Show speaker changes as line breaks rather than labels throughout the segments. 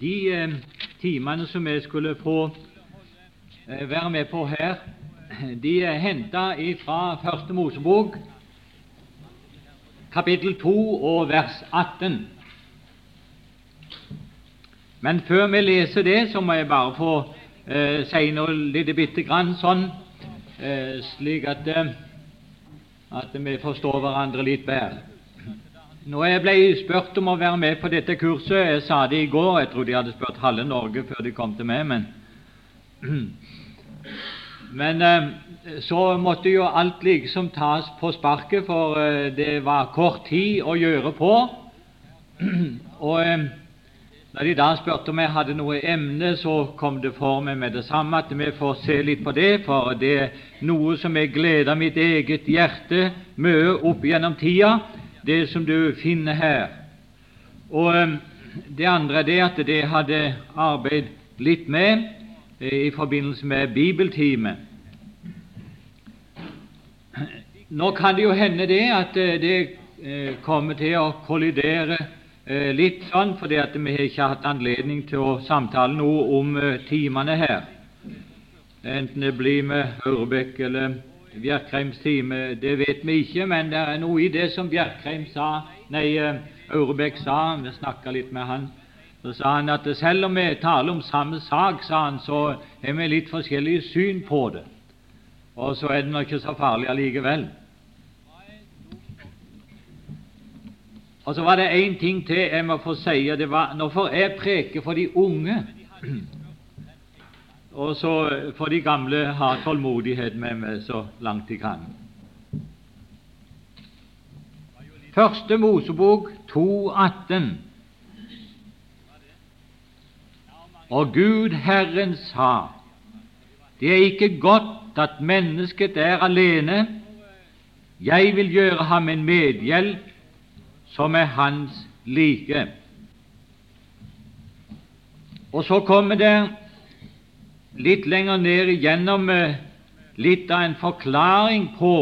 de eh, timene som jeg skulle få eh, være med på her, de er henta fra Første Mosebok, kapittel 2 og vers 18. Men før vi leser det, så må jeg bare få eh, si noe lite bitte grann sånn, eh, slik at, eh, at vi forstår hverandre litt bedre. Når jeg ble spurt om å være med på dette kurset Jeg sa det i går, jeg tror de hadde spurt halve Norge før de kom til meg, men Men eh, så måtte jo alt liksom tas på sparket, for eh, det var kort tid å gjøre på. Og eh, når de da spurte om jeg hadde noe emne, så kom det for meg med det samme at vi får se litt på det, for det er noe som jeg gleder mitt eget hjerte mye opp gjennom tida, det som du finner her. Og Det andre er at det hadde arbeid litt med i forbindelse med bibeltime. Nå kan det jo hende det at eh, det eh, kommer til å kollidere eh, litt sånn, fordi at vi har ikke hatt anledning til å samtale noe om timene her. Enten det blir med Ørbekk eller Bjerkreims time, det vet vi ikke, men det er noe i det som Bjerkreim sa, nei, Aurebekk sa, vi snakka litt med han, så sa han at selv om vi taler om samme sak, sa han, så har vi litt forskjellige syn på det. Og så er det nå ikke så farlig allikevel. Og så var det én ting til jeg må få si. det var, Nå får jeg preke for de unge, og så får de gamle ha tålmodighet med meg så langt de kan. Første Mosebok 2,18. Og Gud Herren sa, det er ikke godt at mennesket er alene, jeg vil gjøre ham en medhjelp som er hans like. Og så kommer det litt lenger ned igjennom eh, litt av en forklaring på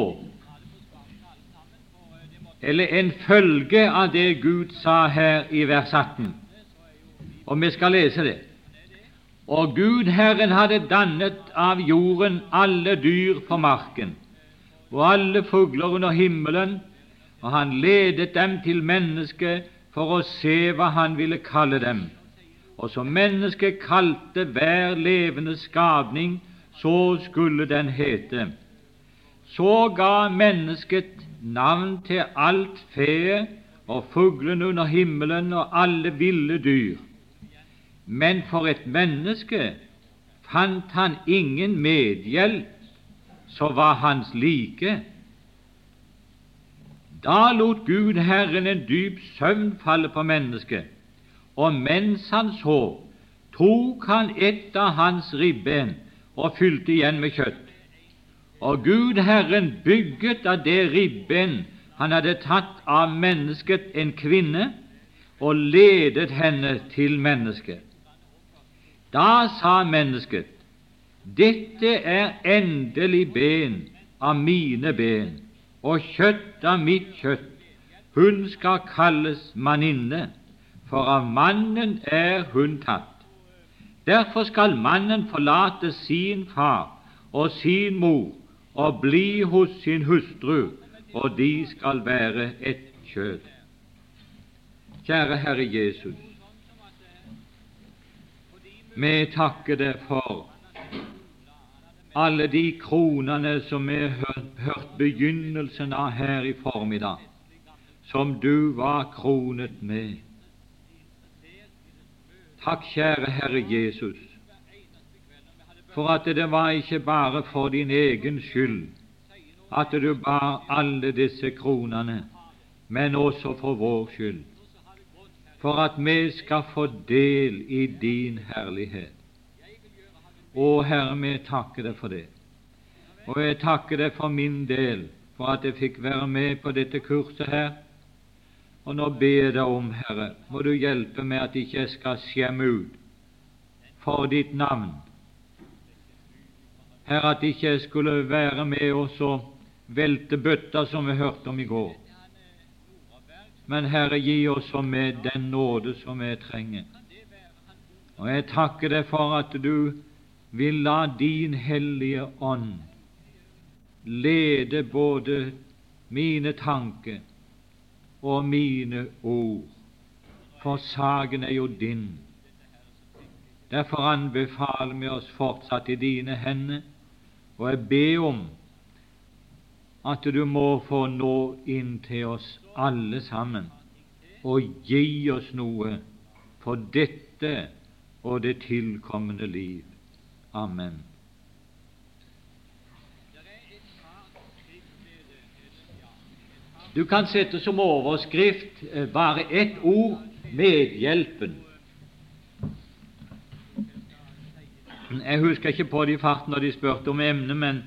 eller en følge av det Gud sa her i vers 18. Og vi skal lese det. Og Gud Herren hadde dannet av jorden alle dyr på marken og alle fugler under himmelen og han ledet dem til mennesket for å se hva han ville kalle dem. Og som mennesket kalte hver levende skapning, så skulle den hete. Så ga mennesket navn til alt fe og fuglene under himmelen og alle ville dyr. Men for et menneske fant han ingen medhjelp så var hans like. Da lot Gud Herren en dyp søvn falle på mennesket, og mens han sov, tok han et av hans ribben og fylte igjen med kjøtt. Og Gud Herren bygget av det ribben han hadde tatt av mennesket, en kvinne, og ledet henne til mennesket. Da sa mennesket, Dette er endelig ben av mine ben og kjøtt av mitt kjøtt. Hun skal kalles manninne, for av mannen er hun tatt. Derfor skal mannen forlate sin far og sin mor og bli hos sin hustru, og de skal være ett kjød. Kjære Herre Jesus, vi takker deg for alle de kronene som vi har hørt begynnelsen av her i formiddag, som du var kronet med. Takk, kjære Herre Jesus, for at det var ikke bare for din egen skyld at du bar alle disse kronene, men også for vår skyld, for at vi skal få del i din herlighet. Å, Herre, vi takker deg for det. Og jeg takker deg for min del, for at jeg fikk være med på dette kurset her. Og nå ber jeg deg om, Herre, må du hjelpe meg at ikke jeg skal skjemme ut for ditt navn. Herre, at ikke jeg skulle være med og velte bøtta, som vi hørte om i går. Men Herre, gi oss med den nåde som vi trenger. Og jeg takker deg for at du vil la din hellige ånd lede både mine tanker og mine ord, for saken er jo din. Derfor anbefaler vi oss fortsatt i dine hender, og jeg ber om at du må få nå inn til oss alle sammen og gi oss noe for dette og det tilkommende liv. Amen. Du kan sette som overskrift eh, bare ett ord medhjelpen. Jeg husker ikke på det i farten når de spurte om emnet, men,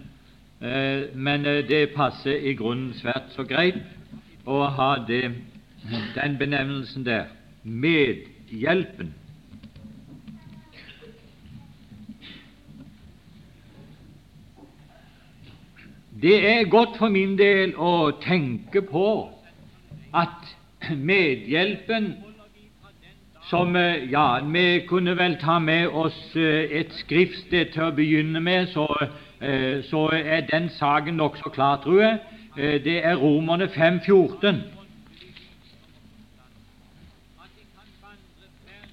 eh, men eh, det passer i grunnen svært så greit å ha det, den benevnelsen der medhjelpen. Det er godt for min del å tenke på at medhjelpen som eh, Ja, vi kunne vel ta med oss eh, et skriftsted til å begynne med, så, eh, så er den saken nokså klar, tror jeg. Det er Romerne 5,14.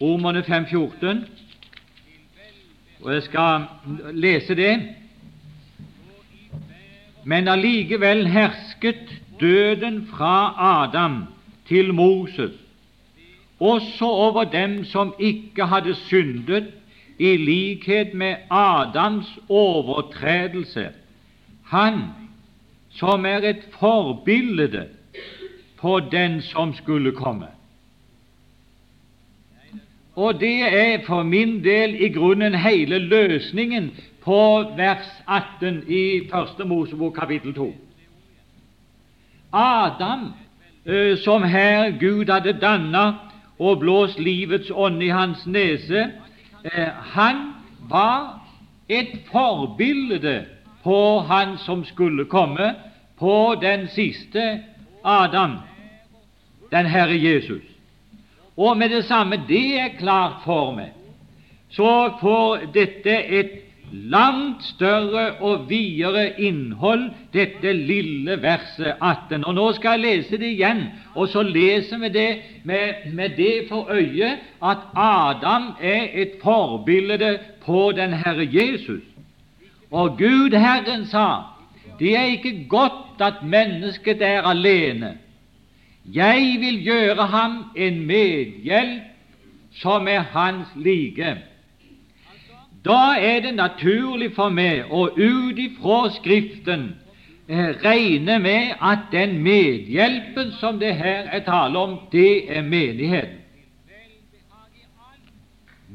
Romerne 5,14. Og jeg skal lese det. Men allikevel hersket døden fra Adam til Moses, også over dem som ikke hadde syndet, i likhet med Adams overtredelse, han som er et forbilde på den som skulle komme. Og det er for min del i grunnen hele løsningen på vers 18 i Første Mosebok kapittel 2. Adam, som her Gud hadde dannet og blåst livets ånd i hans nese, han var et forbilde på han som skulle komme, på den siste Adam, den Herre Jesus. Og med det samme det er klart for meg, så får dette et langt større og videre innhold, dette lille verset 18. Og Nå skal jeg lese det igjen, og så leser vi det med, med det for øye at Adam er et forbilde på den Herre Jesus. Og Gud Herren sa, det er ikke godt at mennesket er alene. Jeg vil gjøre ham en medhjelp som er hans like. Da er det naturlig for meg å ut ifra Skriften eh, regne med at den medhjelpen som det her er tale om, det er menigheten.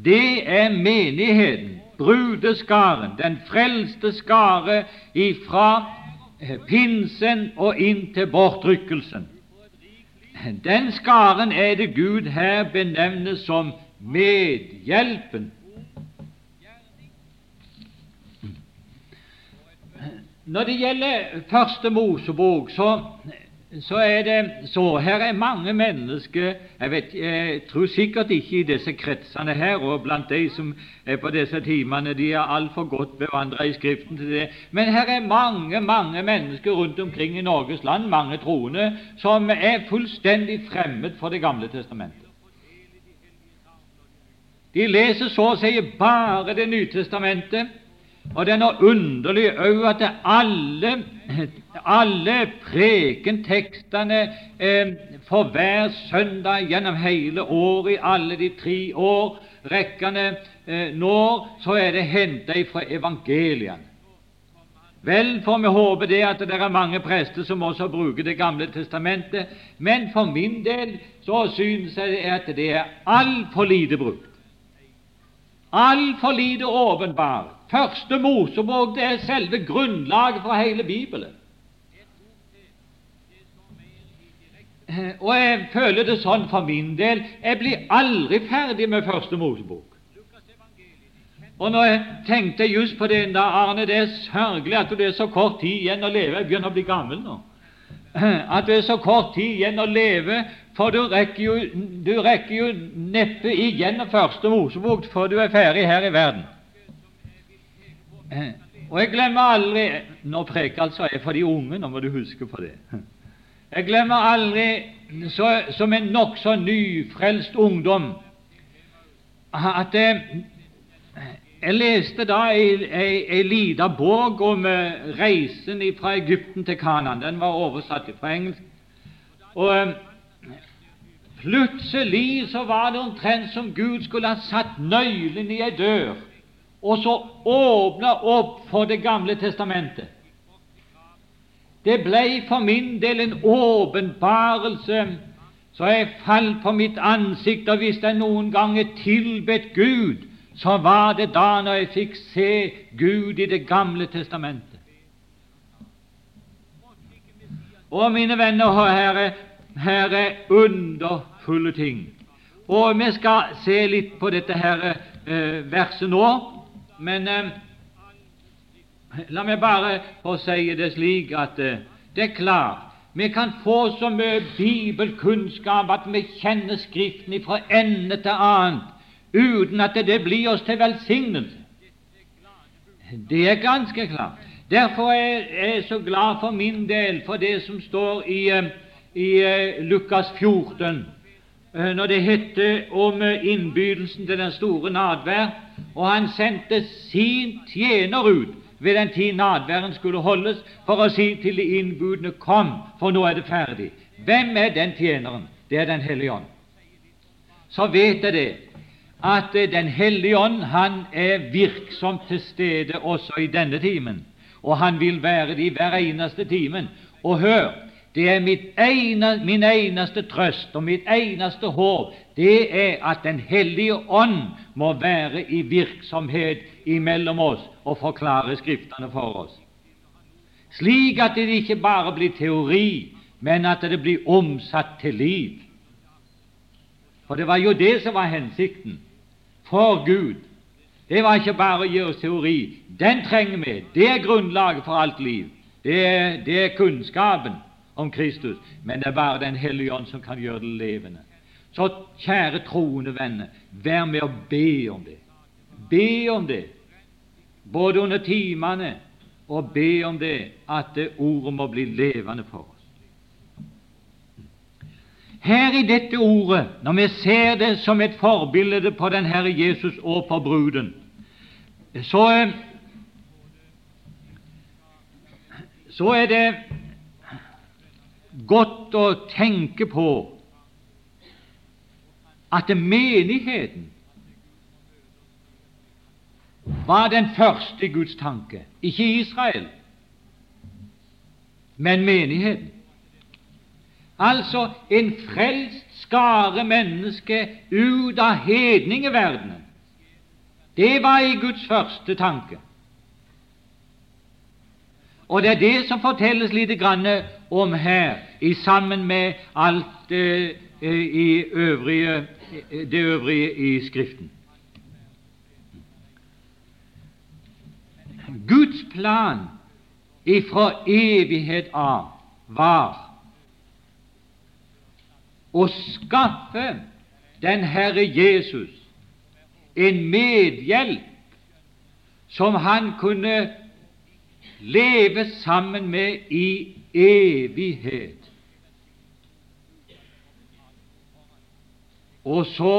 Det er menigheten, brudeskaren, den frelste skare ifra eh, pinsen og inn til bortrykkelsen. Den skaren er det Gud her benevner som medhjelpen. Når det gjelder Første Mosebok, så, så er det så Her er mange mennesker jeg, vet, jeg tror sikkert ikke i disse kretsene her, og blant de som er på disse timene, de er altfor godt bevandret i Skriften til det. Men her er mange, mange mennesker rundt omkring i Norges land, mange troende, som er fullstendig fremmed for Det gamle testamentet. De leser så å si bare Det nye testamentet og det er noe underlig òg at alle, alle prekentekstene eh, for hver søndag gjennom hele året, i alle de tre år rekkene eh, når, så er det henta fra evangeliene. Vel får vi håpe det at det er mange prester som også bruker Det gamle testamentet, men for min del så synes jeg at det er altfor lite brukt. Altfor lite åpenbart. Første Mosebok det er selve grunnlaget for hele Bibelen. Eh, og jeg føler det sånn for min del jeg blir aldri ferdig med Første Mosebok. Og når jeg tenkte just på det da, Arne, det er sørgelig at det er så kort tid igjen å leve. Jeg begynner å bli gammel nå. At det er så kort tid igjen å leve For du rekker jo, du rekker jo neppe igjennom Første Mosebok før du er ferdig her i verden. Eh, og jeg glemmer aldri Nå preker altså jeg for de unge, nå må du huske på det. Jeg glemmer aldri, så, som en nokså nyfrelst ungdom, at jeg, jeg leste da ei lita bok om eh, reisen fra Egypten til Kanan. Den var oversatt fra engelsk. Og eh, plutselig så var det omtrent som Gud skulle ha satt nøkkelen i ei dør og så åpna opp for Det gamle testamentet. Det ble for min del en åpenbarelse så jeg falt på mitt ansikt, og hvis jeg noen ganger tilbedt Gud, så var det da når jeg fikk se Gud i Det gamle testamentet. Og mine venner, her er, her er underfulle ting. Og vi skal se litt på dette her eh, verset nå. Men eh, la meg bare få si det slik at eh, det er klart vi kan få så mye bibelkunnskap at vi kjenner Skriften fra ende til annet uten at det blir oss til velsignelse. Det er ganske klart. Derfor er jeg så glad for min del for det som står i, eh, i eh, Lukas 14, eh, når det heter om innbydelsen til den store nadvær og han sendte sin tjener ut ved den tid nadværen skulle holdes, for å si til de innbudne Kom, for nå er det ferdig. Hvem er den tjeneren? Det er Den hellige ånd. Så vet jeg det, at Den hellige ånd han er virksom til stede også i denne timen, og han vil være det i hver eneste timen. Og hør, det er ene, min eneste trøst og mitt eneste håp, det er at Den hellige ånd må være i virksomhet imellom oss og forklare Skriftene for oss, slik at det ikke bare blir teori, men at det blir omsatt til liv. For det var jo det som var hensikten for Gud. Det var ikke bare å gi oss teori. Den trenger vi. Det er grunnlaget for alt liv. Det er, det er kunnskapen om Kristus, men det er bare Den hellige ånd som kan gjøre det levende. Så kjære troende venner, vær med å be om det. Be om det, både under timene, og be om det at det ordet må bli levende for oss. Her i dette ordet, når vi ser det som et forbilde på den Herre Jesus og på bruden, så, så er det godt å tenke på at menigheten var den første Guds tanke, ikke Israel, men menigheten. Altså en frelst skare mennesker ut av hedningeverdenen. Det var i Guds første tanke. Og det er det som fortelles litt om her, i sammen med alt eh, i øvrige, det øvrige i Skriften. Guds plan ifra evighet av var å skaffe den Herre Jesus en medhjelp som han kunne leve sammen med i evighet. Og så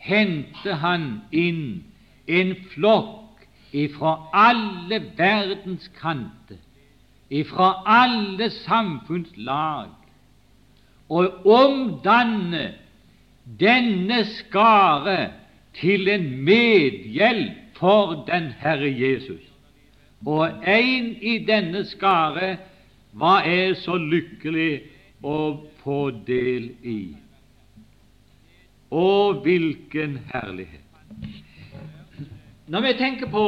hentet han inn en flokk ifra alle verdens kanter, ifra alle samfunnslag, og omdanne denne skare til en medhjelp for den Herre Jesus. Og en i denne skare var jeg så lykkelig å få del i. Å, hvilken herlighet! Når vi tenker på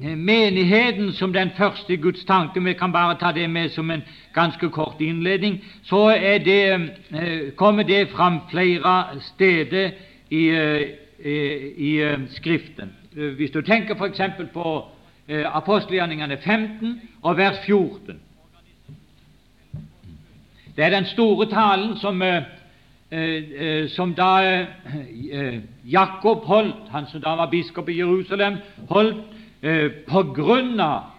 menigheten som den første Guds tanke, vi kan bare ta det med som en ganske kort innledning, så det, eh, kommer det fram flere steder i, eh, i, i Skriften. Hvis du tenker f.eks. på eh, apostelgjerningene 15 og vers 14. Det er den store talen som, eh, eh, som da eh, Jakob holdt, han som da var biskop i Jerusalem, holdt eh, på grunn av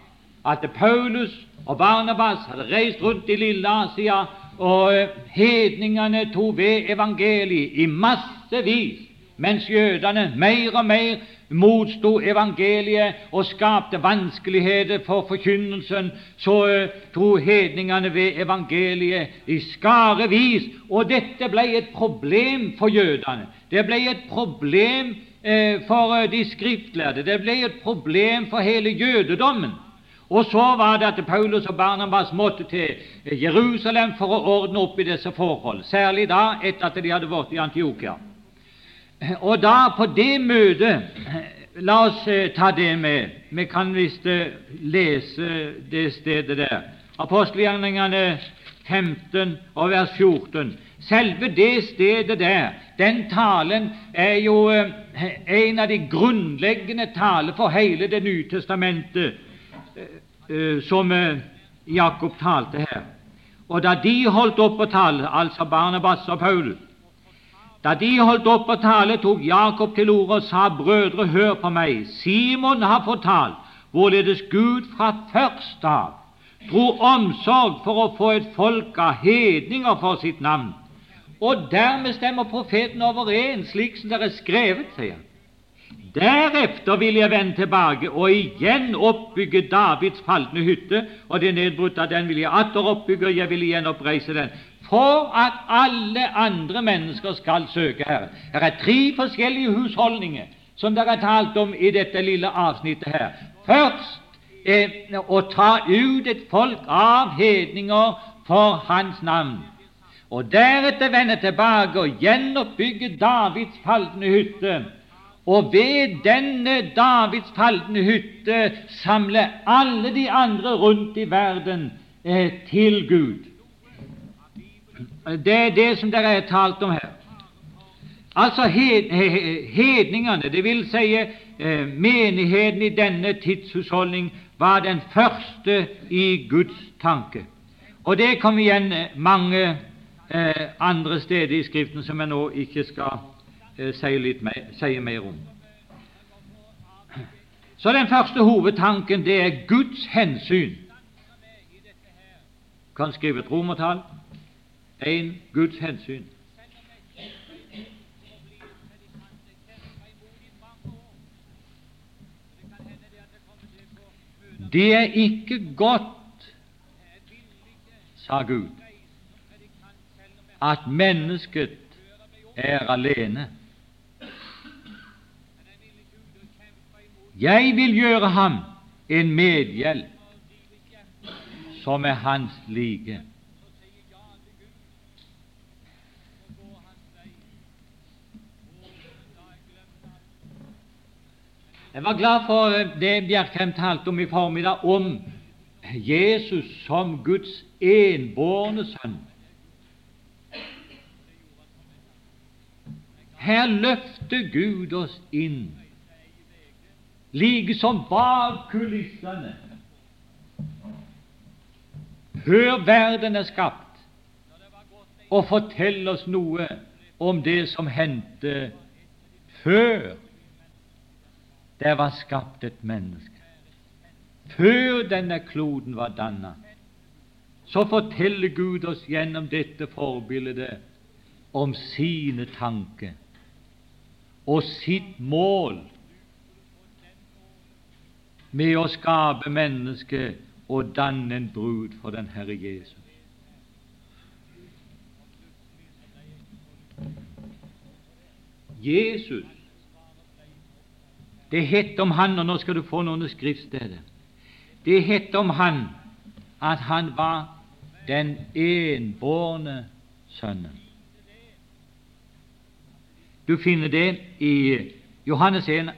at Paulus og Barnabas hadde reist rundt i Lille Asia, og eh, hedningene tok ved evangeliet i massevis, mens jødene mer og mer motsto evangeliet og skapte vanskeligheter for forkynnelsen, så uh, dro hedningene ved evangeliet i skarevis. Og dette ble et problem for jødene. Det ble et problem uh, for uh, de skriftlærde. Det ble et problem for hele jødedommen. Og så var det at Paulus og Barnabas måtte til Jerusalem for å ordne opp i disse forhold, særlig da etter at de hadde vært i Antiokia. Og da, på det møtet La oss eh, ta det med. Vi kan visst eh, lese det stedet der. Apostelgjerningene 15 og vers 14. Selve det stedet der, den talen, er jo eh, en av de grunnleggende taler for hele Det nye testamentet som Jakob talte her. Og da de holdt opp å tale, altså Barnabas og Paulus, da de holdt opp å tale, tok Jakob til orde og sa, Brødre, hør på meg. Simon har fortalt hvorledes Gud fra først av dro omsorg for å få et folk av hedninger for sitt navn. Og dermed stemmer profeten overens, slik som det er skrevet, sier han. Deretter vil jeg vende tilbake og igjen oppbygge Davids falne hytte, og det nedbrutte den vil jeg atter oppbygge, og jeg vil igjen oppreise den, for at alle andre mennesker skal søke Herren. Det er tre forskjellige husholdninger som det er talt om i dette lille avsnittet her. Først eh, å ta ut et folk av hedninger for Hans navn, og deretter vende tilbake og gjenoppbygge Davids falne hytte og ved denne Davids falne hytte samle alle de andre rundt i verden eh, til Gud. Det er det som dere har talt om her. Altså hedningene, det vil si eh, menigheten i denne tidshusholdning, var den første i Guds tanke. Og det kommer igjen mange eh, andre steder i Skriften som jeg nå ikke skal Eh, sier, litt mer, si mer om. Så den første hovedtanken det er Guds hensyn. Kan skrive et romertall. Én Guds hensyn. Det er ikke godt, sa Gud, at mennesket er alene. Jeg vil gjøre ham en medhjelp som er hans like. Jeg var glad for det Bjerkheim talte om i formiddag, om Jesus som Guds enbårne sønn. Her løfter Gud oss inn like som bak kulissene. Før verden er skapt, og fortell oss noe om det som hendte før det var skapt et menneske. Før denne kloden var dannet, så forteller Gud oss gjennom dette forbildet om sine tanker og sitt mål med å skape mennesket og danne en brud for den Herre Jesus. Jesus Det het om han, og nå skal du få noen skriftsteder Det het om han at han var den enbårne sønnen. Du finner det i Johannes 1,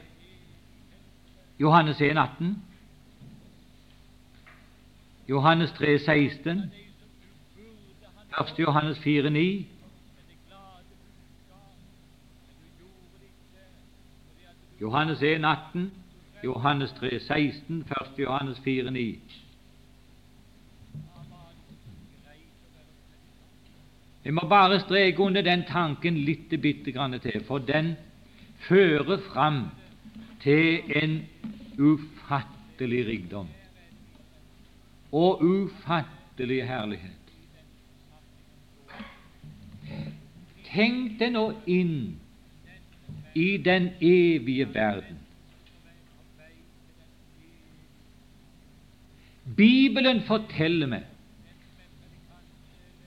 Johannes 1, 18, Johannes 3, 16, 1. Johannes 4, 9, Johannes 1, 18, Johannes 3, 16, 1. Johannes 4, 9. Jeg må bare streke under den tanken litt bitte grann til, for den fører fram til en ufattelig rikdom og ufattelig herlighet. Tenk deg nå inn i den evige verden. Bibelen forteller meg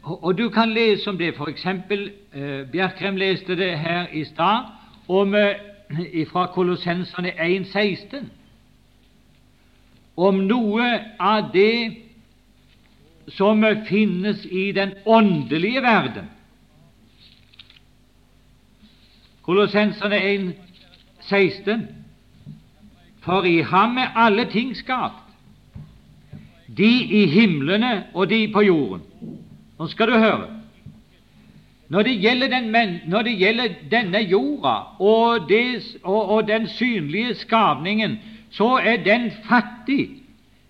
og, du kan lese om det, f.eks. Eh, Bjerkrem leste det her i stad, om eh, fra Kolossenserne 1,16, om noe av det som finnes i den åndelige verden. Kolossenserne 1,16 For i ham er alle ting skapt, de i himlene og de på jorden. Nå skal du høre. Når det gjelder, den, når det gjelder denne jorda og, des, og, og den synlige skapningen, så er den fattig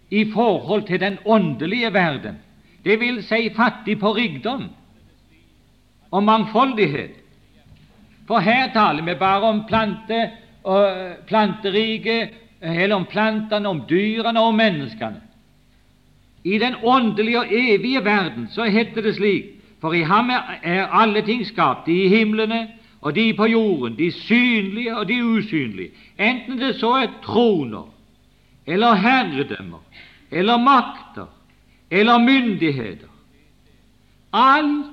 i forhold til den åndelige verden. Det vil si fattig på rikdom og mangfoldighet. For her taler vi bare om plante, planteriket, eller om plantene, om dyrene og om menneskene. I den åndelige og evige verden så heter det slik For i ham er alle ting skapt, de i himlene og de på jorden, de synlige og de usynlige, enten det så er troner eller herredømmer eller makter eller myndigheter. Alt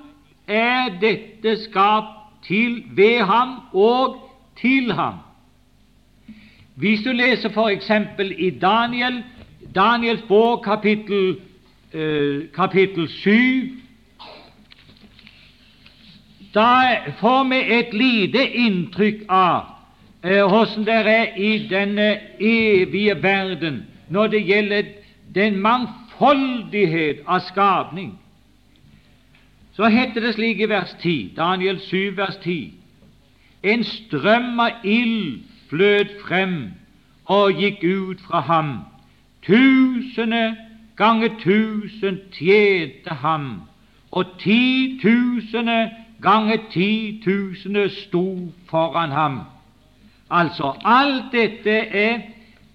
er dette skapt til ved ham og til ham. Hvis du leser f.eks. i Daniel Daniels bok, kapittel, eh, kapittel 7 Da får vi et lite inntrykk av hvordan eh, det er i denne evige verden når det gjelder den mangfoldighet av skapning. Så heter det slik i vers 10, Daniel 7, vers 10 En strøm av ild fløt frem og gikk ut fra ham Tusende ganger tusen tjente ham, og titusende ganger titusende sto foran ham. Altså, alt dette er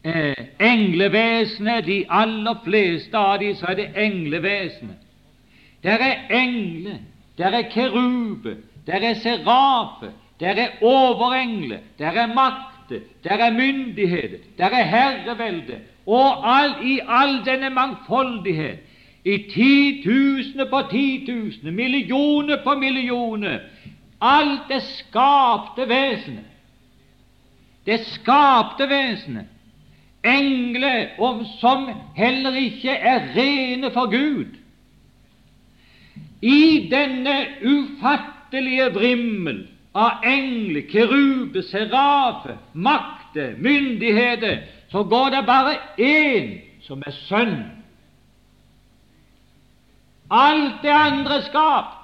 eh, englevesenet. De aller fleste av dem så er det englevesenet. Der er engler, der er kerube, der er serafe, der er overengle, der er makter, der er myndigheter, der er herrevelde, og all, i all denne mangfoldighet, i titusener på titusener, millioner på millioner, alt det skapte vesenet, det skapte vesenet, engler som heller ikke er rene for Gud, i denne ufattelige vrimmel av engler, kerube, serafer, makter, myndigheter, så går det bare én som er sønn. Alt det andre er skapt.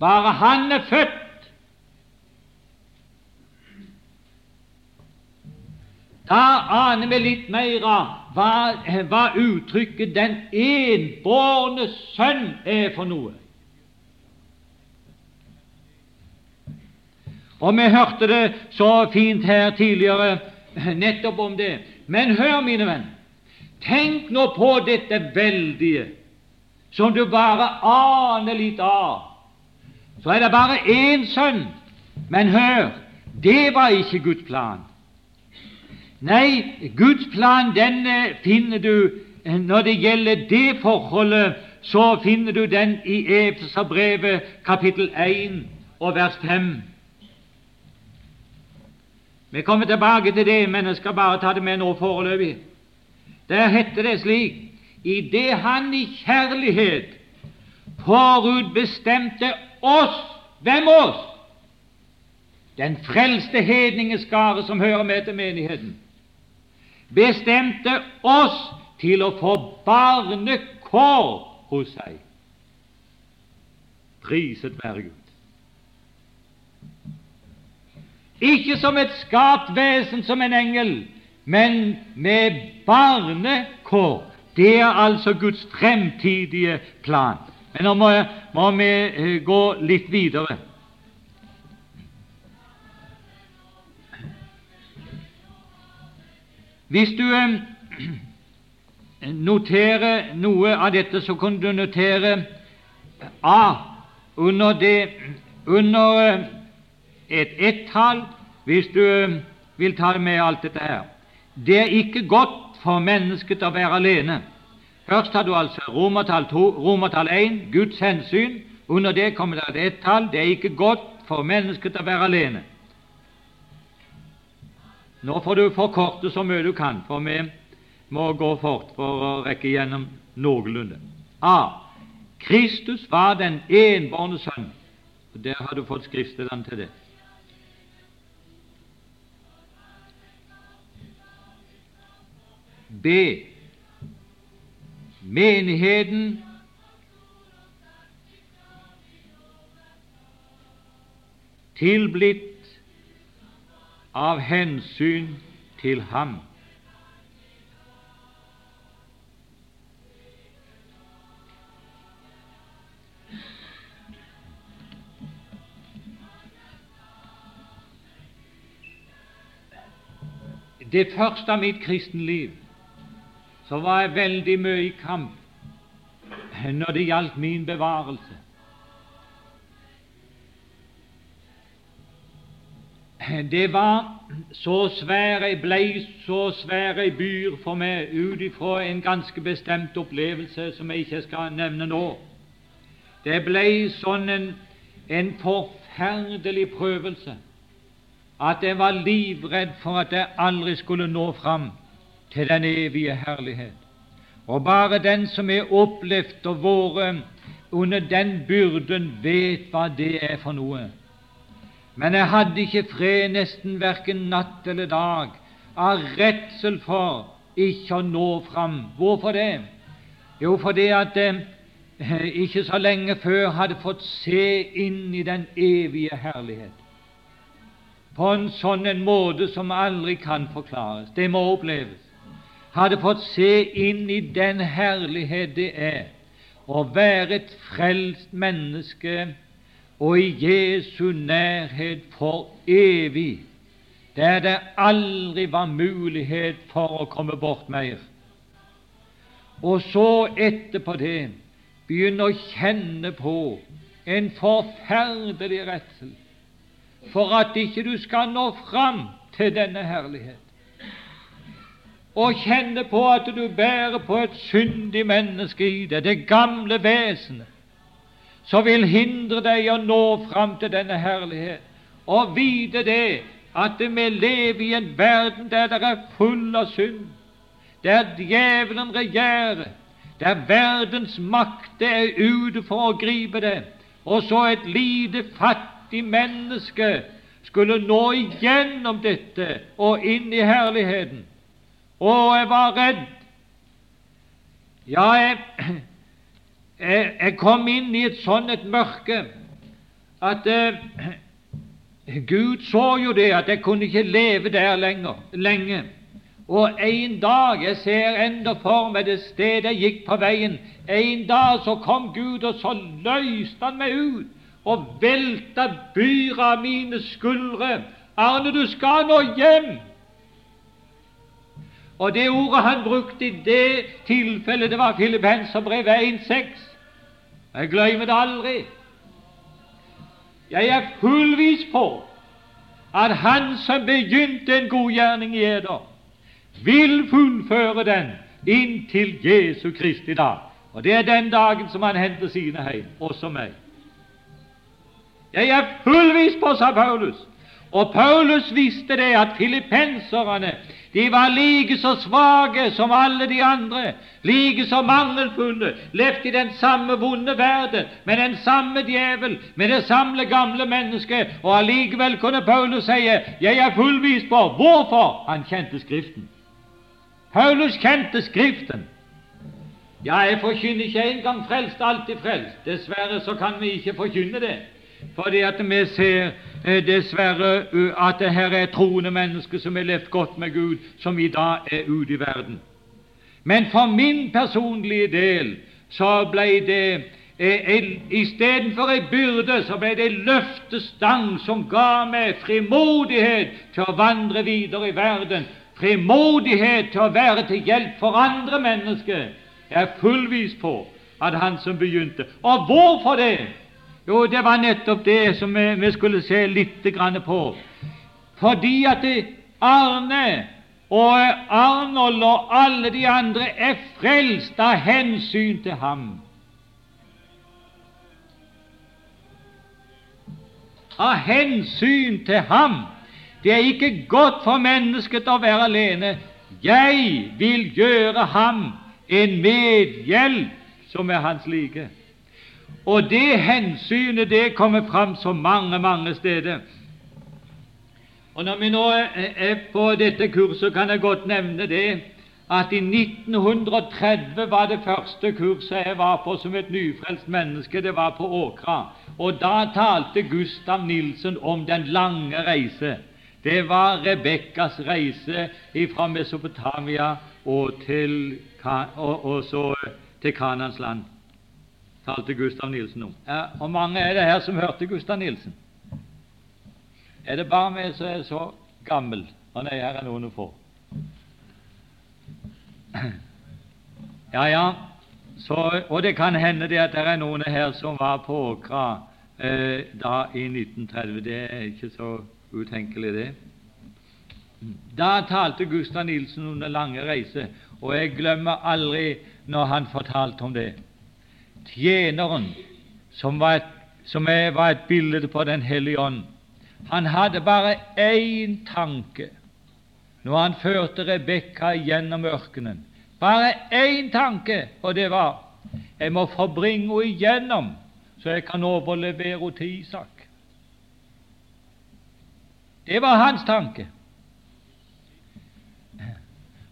Bare han er født. Da aner vi litt mer av hva, hva uttrykket 'den enbårne sønn' er for noe. Og vi hørte det så fint her tidligere nettopp om det. Men hør, mine venn, tenk nå på dette veldige som du bare aner litt av. Så er det bare én sønn. Men hør, det var ikke Guds plan. Nei, Guds plan den finner du når det gjelder det forholdet, så finner du den i Efeserbrevet kapittel 1 og vers 5. Vi kommer tilbake til det, men jeg skal bare ta det med nå foreløpig. Der heter det slik i det Han i kjærlighet forutbestemte oss Hvem oss? Den frelste hedningeskare som hører med til menigheten. Bestemte oss til å få barnekår hos seg. Priset være Gud. Ikke som et skapt vesen, som en engel, men med barnekår. Det er altså Guds fremtidige plan. Men nå må, må vi eh, gå litt videre. Hvis du eh, noterer noe av dette, så kan du notere A under, det, under eh, et ett-tall, hvis du eh, vil ta med alt dette her. Det er ikke godt for mennesket å være alene. Først har du altså romertall, to, romertall 1, Guds hensyn. Under det kommer det et ett-tall. Det er ikke godt for mennesket å være alene. Nå får du forkorte så mye du kan, for vi må gå fort for å rekke gjennom noenlunde. A. Kristus var den enbårne sønn. Og Der har du fått skriftstedene til det. B. Menigheten tilblitt av hensyn til ham. Det første av mitt kristenliv så var jeg veldig mye i kamp når det gjaldt min bevarelse. Det var så svære, ble så svære byer for meg ut ifra en ganske bestemt opplevelse som jeg ikke skal nevne nå. Det ble sånn en, en forferdelig prøvelse at jeg var livredd for at jeg aldri skulle nå fram til den evige herlighet. Og bare den som er opplevd og vært under den byrden, vet hva det er for noe. Men jeg hadde ikke fred nesten verken natt eller dag av redsel for ikke å nå fram. Hvorfor det? Jo, fordi at jeg eh, ikke så lenge før hadde fått se inn i den evige herlighet på en sånn en måte som aldri kan forklares. Det må oppleves. Hadde fått se inn i den herlighet det er å være et frelst menneske og i Jesu nærhet for evig, der det aldri var mulighet for å komme bort mer. Og så etterpå det begynne å kjenne på en forferdelig redsel for at ikke du skal nå fram til denne herlighet. Og kjenne på at du bærer på et syndig menneske i deg, det gamle vesenet, som vil hindre deg å nå fram til denne herlighet. Og vite det at vi lever i en verden der det er full av synd, der djevelen regjerer, der verdens makt er ute for å gripe det, og så et lite fattig menneske skulle nå igjennom dette og inn i herligheten. Å, jeg var redd. Ja, jeg, jeg, jeg kom inn i et sånt et mørke at eh, Gud så jo det at jeg kunne ikke leve der lenger, lenge. Og en dag Jeg ser enda for meg det stedet jeg gikk på veien. En dag så kom Gud, og så løste Han meg ut og velta byra mine skuldre. Arne, du skal nå hjem! Og det ordet han brukte i det tilfellet, det var Filippenserbrevet 1,6. Jeg glemmer det aldri. Jeg er fullvis på at Han som begynte en god gjerning i eder, vil fullføre den inntil Jesu Kristi dag. Og det er den dagen som han henter sine hjem, også meg. Jeg er fullvis på, sa Paulus. Og Paulus visste det at filippenserne de var like så svake som alle de andre, like så mangelfulle, levde i den samme vonde verden, med den samme djevel, med det samme gamle mennesket, og allikevel kunne Paulus si 'Jeg er fullvis på'. Hvorfor? Han kjente Skriften. Paulus kjente Skriften. Ja, jeg forkynner ikke engang frelst, alltid frelst. Dessverre så kan vi ikke forkynne det fordi at vi ser eh, dessverre at det her er troende mennesker som har levd godt med Gud, som i dag er ute i verden. Men for min personlige del så ble det Istedenfor ei byrde så ble det ei løftestang som ga meg frimodighet til å vandre videre i verden, frimodighet til å være til hjelp for andre mennesker. Jeg er fullvis på at han som begynte Og hvorfor det? Jo, det var nettopp det som vi, vi skulle se litt på. Fordi at Arne og Arnold og alle de andre er frelst av hensyn til ham. Av hensyn til ham. Det er ikke godt for mennesket å være alene. Jeg vil gjøre ham en medhjelp som er hans like. Og det hensynet det kommer fram så mange, mange steder. Og Når vi nå er på dette kurset, kan jeg godt nevne det at i 1930 var det første kurset jeg var på som et nyfrelst menneske. Det var på Åkra. Og da talte Gustav Nilsen om den lange reise. Det var Rebekkas reise fra Mesopotamia og til, og, og til Kanans land. Talte Gustav Nilsen om. Ja, og mange er det her som hørte Gustav Nilsen? Er det bare meg som er så gammel? Og nei, her er noen å få. Ja, ja, så, og det kan hende det at det er noen her som var på Åkra eh, da i 1930. Det er ikke så utenkelig, det. Da talte Gustav Nilsen den lange reise, og jeg glemmer aldri når han fortalte om det. Tjeneren, som var et, som var et bilde på Den hellige ånd, han hadde bare én tanke når han førte Rebekka gjennom ørkenen. Bare én tanke, og det var jeg må forbringe henne igjennom, så jeg kan overlevere henne til Isak. Det var hans tanke.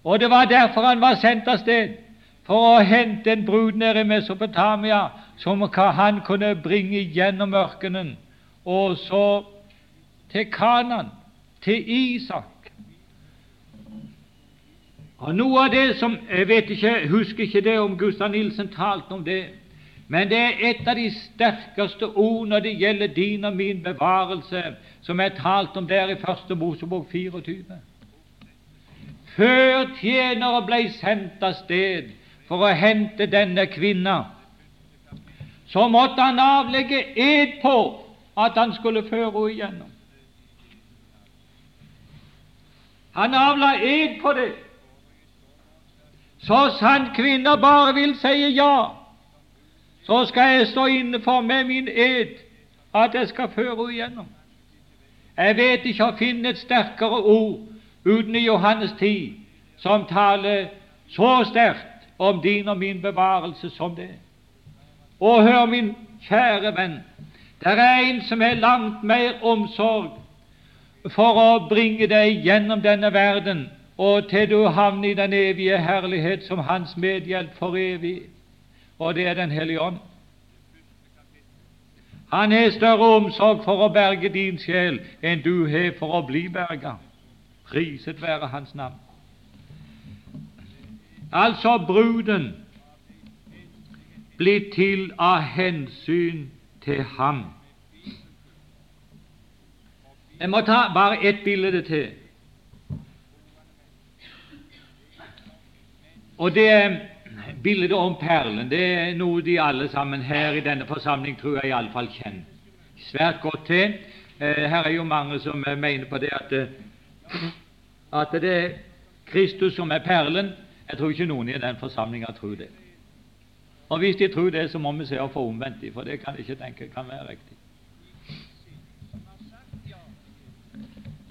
Og det var derfor han var sendt av sted, for å hente en brud nede i Mesopotamia som han kunne bringe gjennom ørkenen, og så til Kanan, til Isak. Og Noe av det som Jeg vet ikke, jeg husker ikke det om Gustav Nilsen talte om det, men det er et av de sterkeste ord når det gjelder din og min bevarelse, som er talt om der i Første Mosebok 24. Før tjenere ble sendt av sted for å hente denne kvinna, så måtte han avlegge ed på at han skulle føre henne igjennom. Han avla ed på det. Så sant kvinner bare vil si ja, så skal jeg stå inne for med min ed at jeg skal føre henne igjennom. Jeg vet ikke å finne et sterkere ord uten i Johannes 10 som taler så sterkt om din og min bevarelse som det. Og hør, min kjære venn, det er en som har langt mer omsorg for å bringe deg gjennom denne verden og til du havner i den evige herlighet som Hans medhjelp for evig, og det er Den hellige ånd. Han har større omsorg for å berge din sjel enn du har for å bli berga. Priset være Hans navn. Altså bruden blir til av hensyn til ham. Jeg må ta bare ett bilde til. Og det bildet om perlen det er noe de alle sammen her i denne forsamling tror jeg iallfall kjenner svært godt til. Eh, her er jo mange som mener på det at, eh, at det er Kristus som er perlen. Jeg tror ikke noen i den forsamlinga tror det. Og Hvis de tror det, så må vi se å få omvendt dem, for det kan jeg ikke tenke kan være riktig.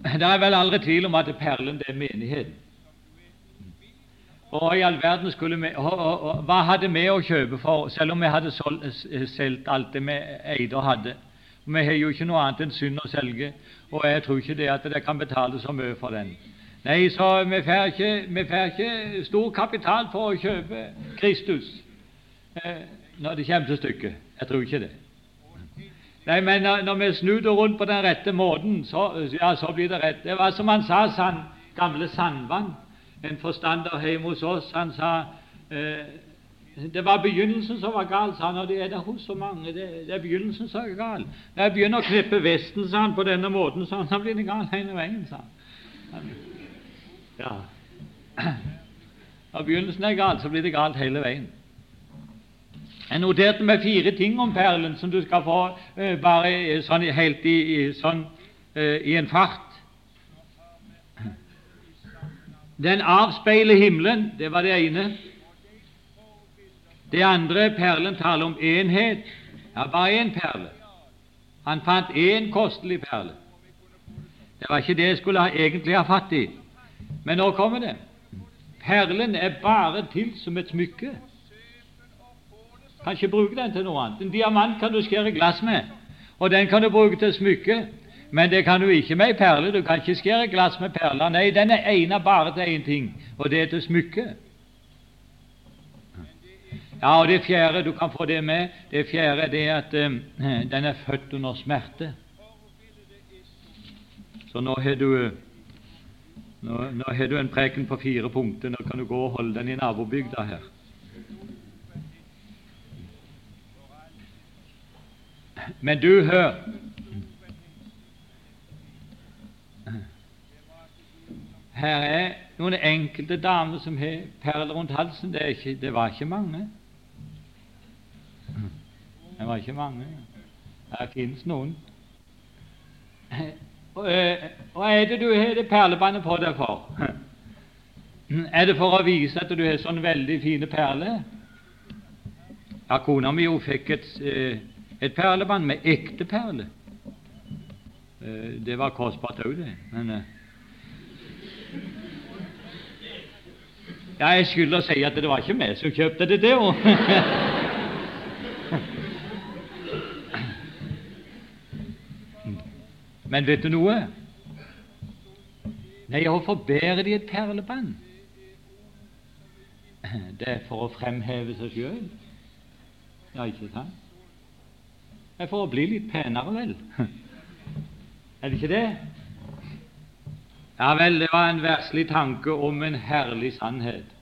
Det er vel aldri tvil om at perlen det er menigheten. Og i all verden skulle vi, og, og, og, Hva hadde vi å kjøpe for, selv om vi hadde solgt alt det vi eide og hadde? Vi har jo ikke noe annet enn synd å selge, og jeg tror ikke det at det kan betale så mye for den. Nei, så vi får ikke, ikke stor kapital for å kjøpe Kristus eh, når det kommer til stykket. Jeg tror ikke det. Nei, men når vi snur det rundt på den rette måten, så, ja, så blir det rett. Det var som han sa, sand, gamle Sandvann, en forstander hjemme hos oss. Han sa eh, Det var begynnelsen som var gal, sa han, og det er det hos så mange. Det, det er begynnelsen som er gal. Når jeg begynner å klippe vesten, sa han, på denne måten, sa han, da blir det gal hele veien, sa han. Ja. Når begynnelsen er gal, så blir det galt hele veien. Jeg noterte meg fire ting om perlen som du skal få uh, bare sånn, helt i, i, sånn, uh, i en fart. Den avspeiler himmelen, det var det ene. Det andre perlen taler om enhet. Ja, bare én perle. Han fant én kostelig perle. Det var ikke det jeg skulle egentlig ha fatt i. Men nå kommer det. Perlen er bare til som et smykke. Kan ikke bruke den til noe annet. En diamant kan du skjære glass med, og den kan du bruke til smykke. Men det kan du ikke med ei perle. Du kan ikke skjære glass med perler. Nei, den er egnet bare til én ting, og det er til smykke. Ja, og Det fjerde du kan få det med, det fjerde er at um, den er født under smerte. Så nå har du nå, nå har du en preken på fire punkter. Nå kan du gå og holde den i nabobygda her. Men du, hør Her er noen enkelte damer som har perler rundt halsen. Det, ikke, det var ikke mange. Det var ikke mange. Her finnes noen. Eh, er det du har det perlebåndet på deg for? Er det for å vise at du har sånne veldig fine perler? Ja, kona mi jo fikk et, eh, et perlebånd med ekte perler. Eh, det var kostbart òg, det. Men Ja, jeg skylder å si at det var ikke meg som kjøpte det, det òg. Men vet du noe? Nei, hvorfor bærer de et perlebånd? Det er for å fremheve seg sjøl. Ja, ikke sant? Det er for å bli litt penere, vel? Er det ikke det? Ja vel, det var en verslig tanke om en herlig sannhet.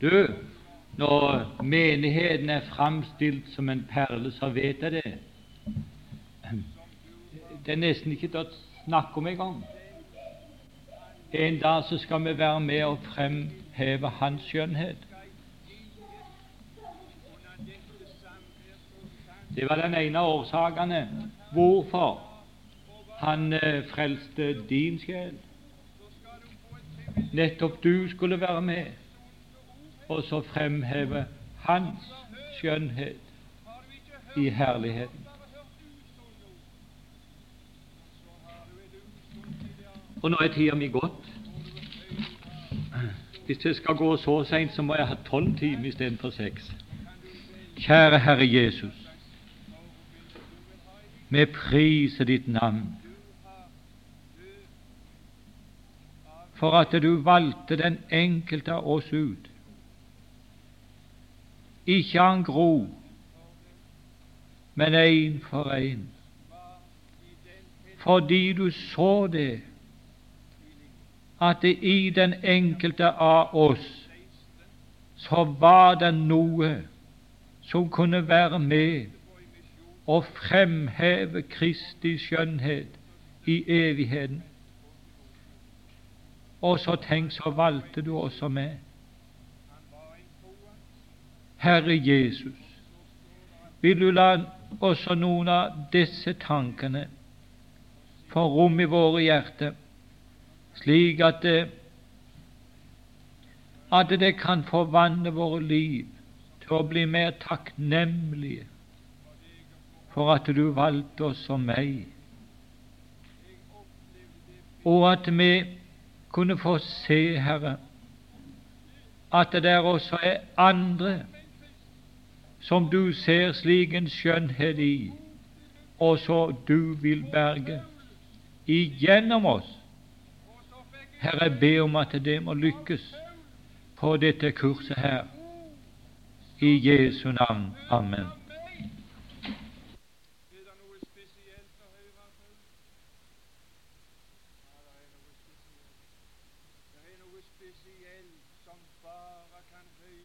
Du, når menigheten er framstilt som en perle, så vet jeg det det er nesten ikke til å snakke om engang. En dag så skal vi være med og fremheve Hans skjønnhet. Det var den ene av årsakene hvorfor han eh, frelste din sjel. Nettopp du skulle være med og så fremheve Hans skjønnhet i herligheten. Og nå er tida mi gått. Hvis det skal gå så seint, så må jeg ha tolv timer istedenfor seks. Kjære Herre Jesus, vi priser ditt navn for at du valgte den enkelte av oss ut. Ikke han gro, men én for én. Fordi du så det at det i den enkelte av oss så var det noe som kunne være med og fremheve Kristi skjønnhet i evigheten. Og så tenk, så valgte du også med. Herre Jesus, vil du la også noen av disse tankene få rom i våre hjerter? Slik at det, at det kan forvandle våre liv til å bli mer takknemlige for at du valgte oss som meg, og at vi kunne få se, Herre, at det der også er andre som du ser slik en skjønnhet i, og så du vil berge igjennom oss Herre, jeg ber om at det må lykkes på dette kurset her. I Jesu navn. Amen.